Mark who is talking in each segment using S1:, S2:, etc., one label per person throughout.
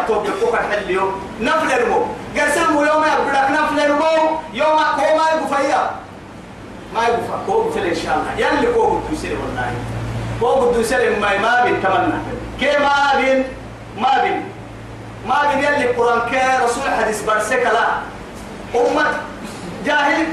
S1: يبتوب يبتوك الحليو. نفل المو قسم يوم يبدك نفل المو يوم كو ما يقفيا ما يقفا. كو بفل إن شاء الله. يلي كو قد يسير والله. كو قد يسير ما ما بين. تمنى. كي ما بين. ما بين. ما بين يلي القرآن كي رسول حديث برسك لا. أمة. جاهل.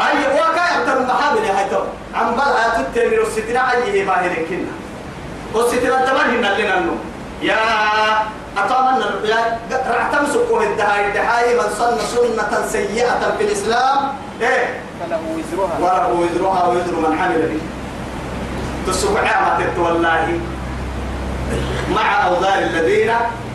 S1: أي واقع يبتر المحابل يا هيتو. عم بلع تتمر الستنا أيه باهر كنا والستنا تمرهن لنا النوم يا أطمنا يا رعتم سكوه الدهاي الدهاي من سن سنة سيئة في الإسلام. إيه؟
S2: فله وزرها.
S1: وله وزرها وزر من عمل به. تسبع عامة والله. مع أوزار الذين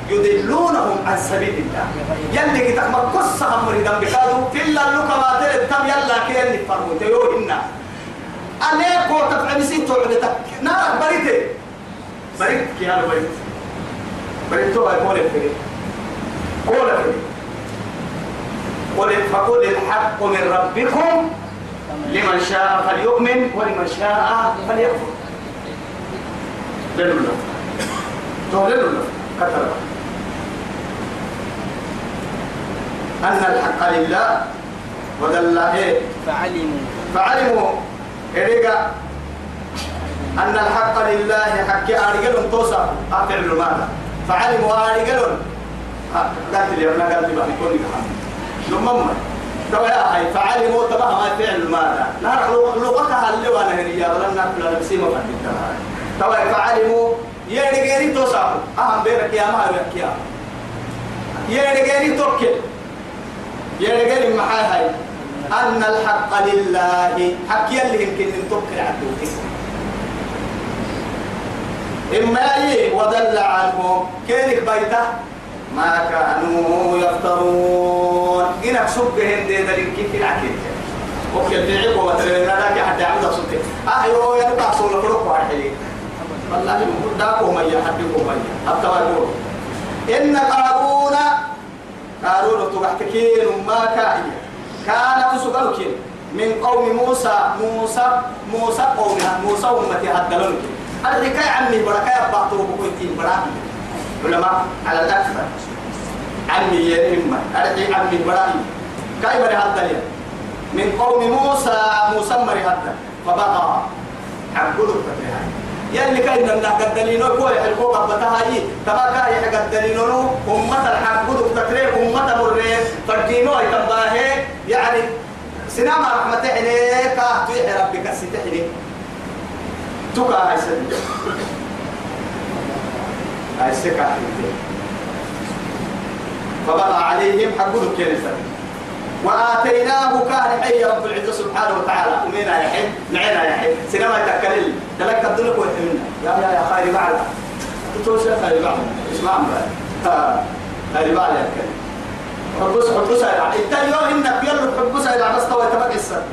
S1: يدلونهم عن سبيل الله. يلي قصة أمر دم بكادو الله لك ما تلد تم يلا كي يلي فرمو تيو إنا. عليك وتفعل سين تعبتك نارك بريتي بريت كي هذا بريت بريت تو هاي قولي فريد قولي فريد قل فقل الحق من ربكم لمن شاء فليؤمن ولمن شاء فليكفر. لنولا تولنولا كتر أن الحق لله ودل إيه؟
S2: فعلموا.
S1: فعلموا. إريقا أن الحق لله حق أرجل توسع. أفعل ماذا؟ فعلموا أرجل قالت لي أنا قالت لي بقى يكون لما تبا يا هاي فعلموا تبا ما فعل ماذا؟ نعرف لغتها اللي وأنا هنيا ولا نقول لنا بسيمة فهمتها تبا فعلموا. يا رجالي توسع أهم بيرك يا ما بيرك يا يا رجالي توكل. يا رجالي محاي هاي أن الحق لله. حق يلي يمكن أن توكل عبدوك إما أي وضل عنهم. كينك بيته؟ ما كانوا يفترون. إنك سبهم دي ذلك كيف العكيد. في عقوة مثلا لك حتى يعمل صدق أيوه يا نبع صولة فرق واحد والله داكو ميا حدكم ميا حتى ما يقول. إن قارون قارون تبحتكين ما كائن كان أسقلك من قوم موسى موسى موسى قومها موسى أمتي هدلونك الحكاية عمي بركاية بعضه بكويتين براكي علماء على الأكثر عمي يا إما. أرجع عمي براكي كيف هدل من قوم موسى موسى مري هدل فبقى عبدالله فتحها يلي كاين ان قدلينو كو يحلقو قبتها هي تبا كاي قدلينو أمة الحق بدك تكريم أمة مري فردينو يتباه يعني سنام رحمة عليك تكا هاي سد هاي سكا عليهم حق بدك كنسة وآتيناه كان حي رب العزة سبحانه وتعالى. ومينا يا حي نعينا يا حي. سينما يتكلل دلك الدنيا ويتمنى يا يا يا خير بعد. تقول شيء خير بعد؟ اسمع ها خير بعد يا كلام حبس حبس على التاليو إنك يلا حبس على بس تو تبقى السر.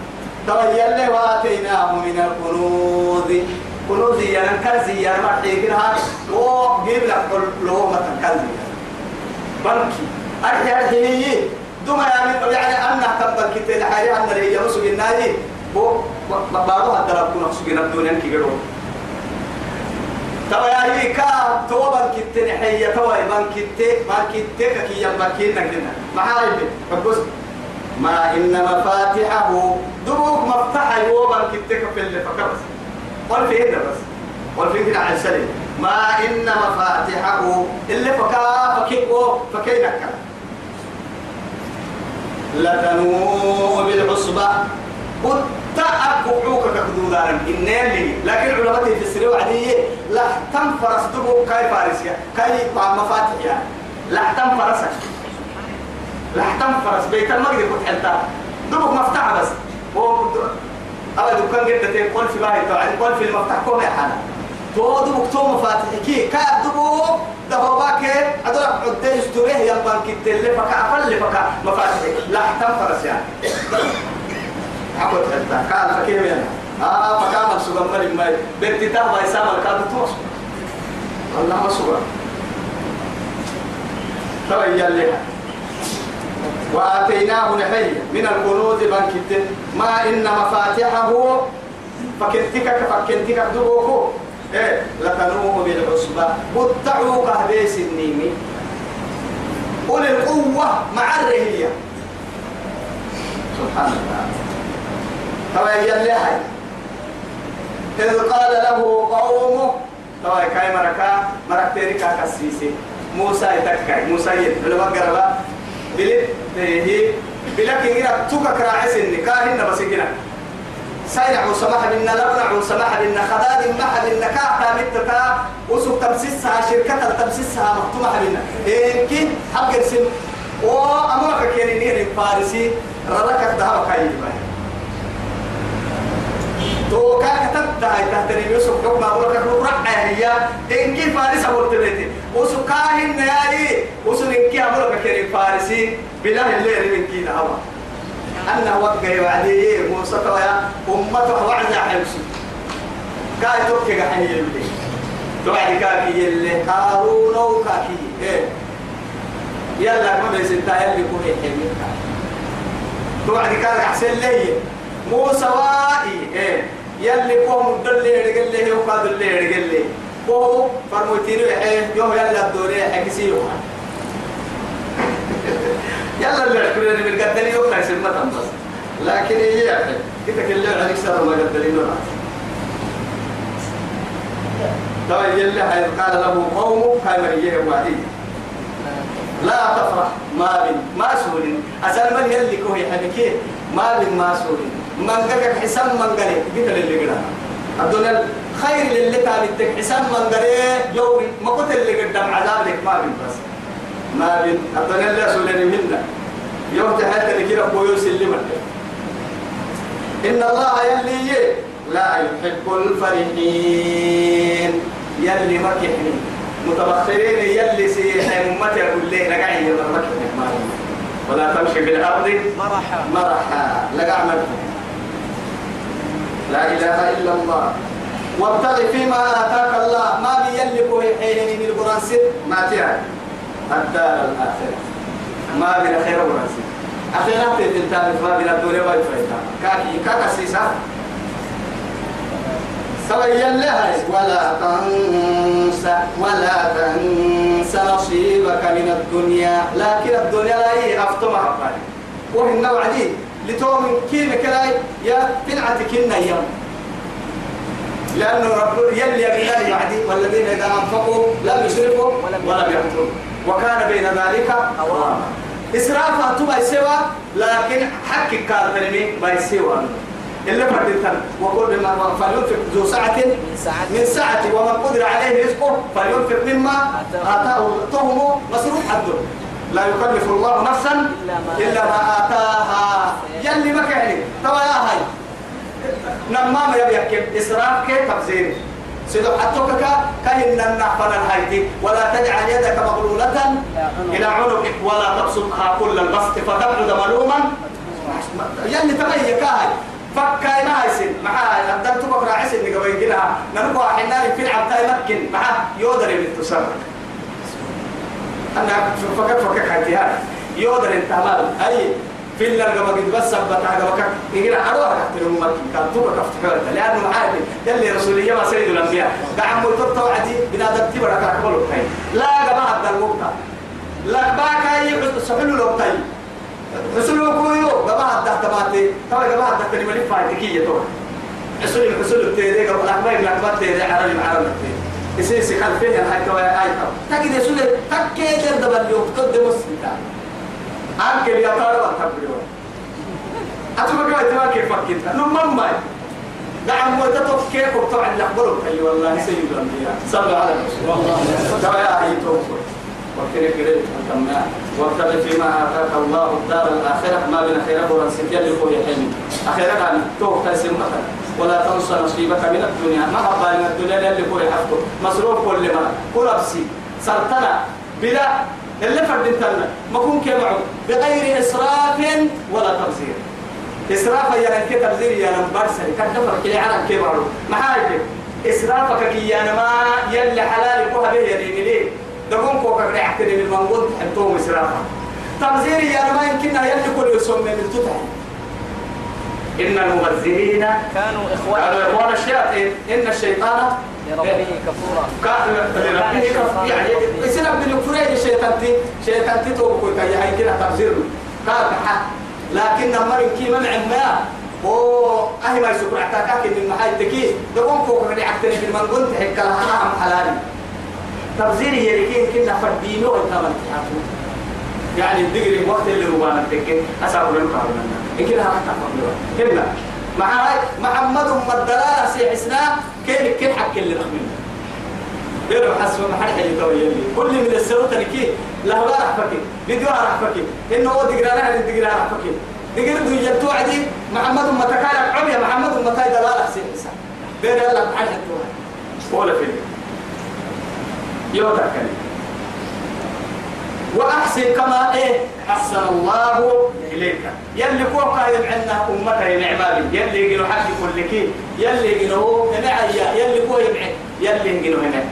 S1: تو يلا وآتيناه من الكنوز. كنوز يعني كنز يعني ما تيجينها هو جيب لك لو ما تكنز بنكي أرحي أرحي دوما يعني يعني أنا تبقى كتير حاجة أنا اللي يجلسوا النادي هو بارو هذا ربنا سجنا الدنيا كي قالوا توا يا هي كا توا بنكت نحية توا بنكت بنكت كي يبكين نكنا ما هاي بس ما إن مفاتحه دروك مفتاح يو بنكت في اللي فكرت في هنا بس؟ قال في هنا عن سليم ما إن مفاتحه اللي فكا فكيكو فكينك. لتنوء بالعصبة. قد أكوعوك كدودان إنني لكن علماء السرية وعدية لا تنفرس دبو كاي فارسيا كاي مفاتيح يعني لا تنفرسك. لا تنفرس. بيت المقدر كنت حلتا دبوك مفتاح بس. أبدا كان قد تقول في باهي طبعا قول في المفتاح كوم يا حالا تو دبوك تو مفاتيح. كي كاي دبوك دهو باك أدور عدة يستوره يلبان كتير لفكا أفل لفكا مفاتيح. لا تنفرس يعني. عقد حتى. قال فكيف يعني آه سوغا مري ما بنتتا ما يسامى الكاد توس الله ما سوغا تبين لها وآتيناه نحي من الكنوز بنكت ما إن مفاتحه فكنتك فكنتك دبوكو إيه لتنوه بالعصبة. قطعوا قهبيس النيمي أولي القوة مع الرهية. سبحان الله. يلي هاي. إذ قال له قومه طبعا كاي مركا مرك تيريكا كسيسي موسى يتكاي. موسى يدلوا بلد هي بلك إننا توكا كراعس النكاهن بس كنا سيرع سمح بنا لبنع سمح بنا خداد مح بنا كاتا متتا وسوق تمسسها شركة تمسسها مفتوحة بنا. إيه؟ كي حق السن وأمرك كيري نير فارسي. رلك الدهب كاي تو كا كتبت هاي تحت يوسف حكم لك رقع هي. إن كي فارس أقول تبيتي وسوق كاهن نياري وسوق كي لك كيري فارسي بالله اللي من كي نهوا أنا وقع وعدي موسى تويا أمته وعزة حيوسي كاي توكي قحني يلي. توعد كاكي يلي. هارون وكاكي إيه. يلا ما بيسنتا يلي كوهي حمي. توعد كاكي أحسن لي. موسى وائي. إيه. يلي كوه مدلي رجل لي وقاد اللي رجل لي. كوه فرموتيني إيه يوم يلا الدوري حكسي يلا اللي عكروني من قدني يوم لا يسمى بس لكن هي يعني كده كل عليك سر ما قدني نور طيب يلي هاي قال له قومه كاي مريه وعدي لا تفرح ما بين ما سورين أسأل من يلي كوي حبكي ما بين ما سورين من قلق حسام من قلق قلت اللي قلنا الدنيا خير للي تابتك حسام من قلق يوم ما قلت اللي قدام عذاب لك ما بين بس. ما بين الدنيا اللي سولني منا. يوم تحت كده بويوس اللي إن الله يلي لا يحب الفرحين. يلي مكحني متبخرين يلي سيح أمتي أقول لي لقعي يلا مكحني ولا تمشي بالأرض مرحا. مرحا. لقع لا إله إلا الله. وابتغ فيما آتاك الله. ما بيلك حين من القرآن ما تعرف الدار الآخرة. ما بين خير ورسي أخيرا تنتهي ما بين الدنيا والفيتا كاكي كاكا سيسا. سوي لها ولا تنسى ولا تنسى نصيبك من الدنيا. لكن الدنيا لا هي أفتم حقاني وهن وعدي لتوم كيف كلاي؟ يا بنعتك النيام لأنه رب يلي يبنى وعدي والذين إذا أنفقوا لم يسرفوا ولم يقتلوا وكان بين ذلك قواما إسرافا تبا سوى لكن حق كان تنمي باي سوى إلا فردتن. وقل بما فلينفق ذو سعة من سعة. ومن قدر عليه رزقه فلينفق مما آتاه تهم مصروف حده. لا يكلف الله نفسا إلا ما آتاها. يلي ما كان تبا يا هاي. نمام يبيك إسراف كي تبزير سيدو حتوك كهن النحفن الهيتي ولا تجعل يدك مغلولة إلى عنقك ولا تبسطها كل البسط فتبعد ملوما. يعني تبين كاي فكاي ما يسن معاه قدرت بكره عسل اللي قبل كده نرجع حنا في العبتاي مكن معاه يودر بالتسرع أنا فكر فكر حياتي يودر انت مال. أي في اللي قبل قد بس بتاع قبل يقول أروح تحت الممكن كان توبة كفتك لأنه عارف يلي رسولية ما سيد الأنبياء. دعم ملتقى وعدي بنادم تبرك أكبر لا قبل هذا الوقت لا باكا سحلو لو تاي حسلو كويو قبل هذا تباتي. ترى قبل هذا كلمة فايتكية تو حسلو حسلو تيري. قبل من أكبر تيري عربي عربي يصير خلفين هاي تو هاي تو تجد يسول تكيد دبل يوم أنك يا ترى تبريو أتوقع كيف كيف فكرت نمم ما نعم وتتوك كيف وطبعا نقبلك أي والله سيد الأنبياء. صلوا على الرسول ترى يا أي توكل وكري كري أتمنى وابتغ فيما آتاك الله الدار الآخرة. ما بين خيره ورسك يلي خوي حلمي أخيرا عن توك تسم مثلا ولا تنسى نصيبك من الدنيا. ما حبا من الدنيا اللي خوي حفظه مصروف كل ما كل أبسي. سرطنا بلا اللي فرد انتنا ما كون كمعه بغير إسراف ولا تبذير. إسراف يا نك تبذير يا نبرسل كدفر كلي عرب ما حاجة. إسرافك كي يا ما يلي حلال كوها به يدين ليه؟ دقوم كوكا بنحترم المنقول تحطوه إسرافا تبذير يا ما يمكننا يلي كل يسمى من تتعي إن المبذرين
S2: كانوا إخوان.
S1: قالوا إخوان الشياطين. إن الشيطان
S2: لربه كفورا.
S1: لربه كفورا يعني يصير ابن الكفرين الشيطان تي شيطان تي توقف كي هاي كده تفسير. حق لكن كي منع ما. أو أهي ما يسكر عتاكاك من محاي تكي دقون فوق من عكتني في المنقل تحكى لها نعم حلالي. تفسير هي لكن كنا فردينو يعني الدقري وقت اللي ربانا تكي لنك عرمنا إن كده حتى فضلوا هنا مع هاي محمد مدلالة سيحسنا كين كين حق اللي رحمنا بيرو حسب ما حد حي تو يلي. كل من السوت اللي لا لا راح فكي. فيديو راح فكي. إنه هو دقرانا هذه دقرأ راح فكي. دقر دو يجتو عدي محمد متكالك عمي محمد متاي دلالة سيحسنا بيرو يلا بحال حتوها ولا فيلم. يوتا كلمة. وأحسن كما إيه؟ أحسن الله إليك. يلي فوق يمعنا أمته نعمالي. يلي يجنو حق كل كي يلي يجنو نعيا. يلي فوق يمعن يلي يجنو هنا.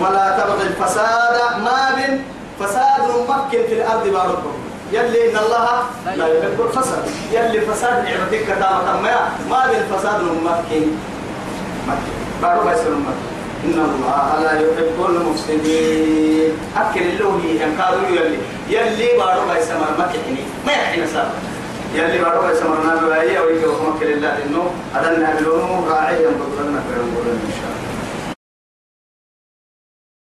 S1: ولا تبغي الفساد ما بين فساد ممكن في الأرض باركم يلي إن الله لا يحب الفساد. يلي فساد نعمتك كتامة ما ما بين فساد ممكن مكن بارك الله إن الله لا يحب المفسدين. أكل اللوهي أن قالوا يلي يلي بارو باي سمر ما تحني ما يحني سار يلي بارو باي سمر نابو أيه ويجي وكمك لله إنه أدنى بلونه راعي ينبضلنا في إن شاء الله.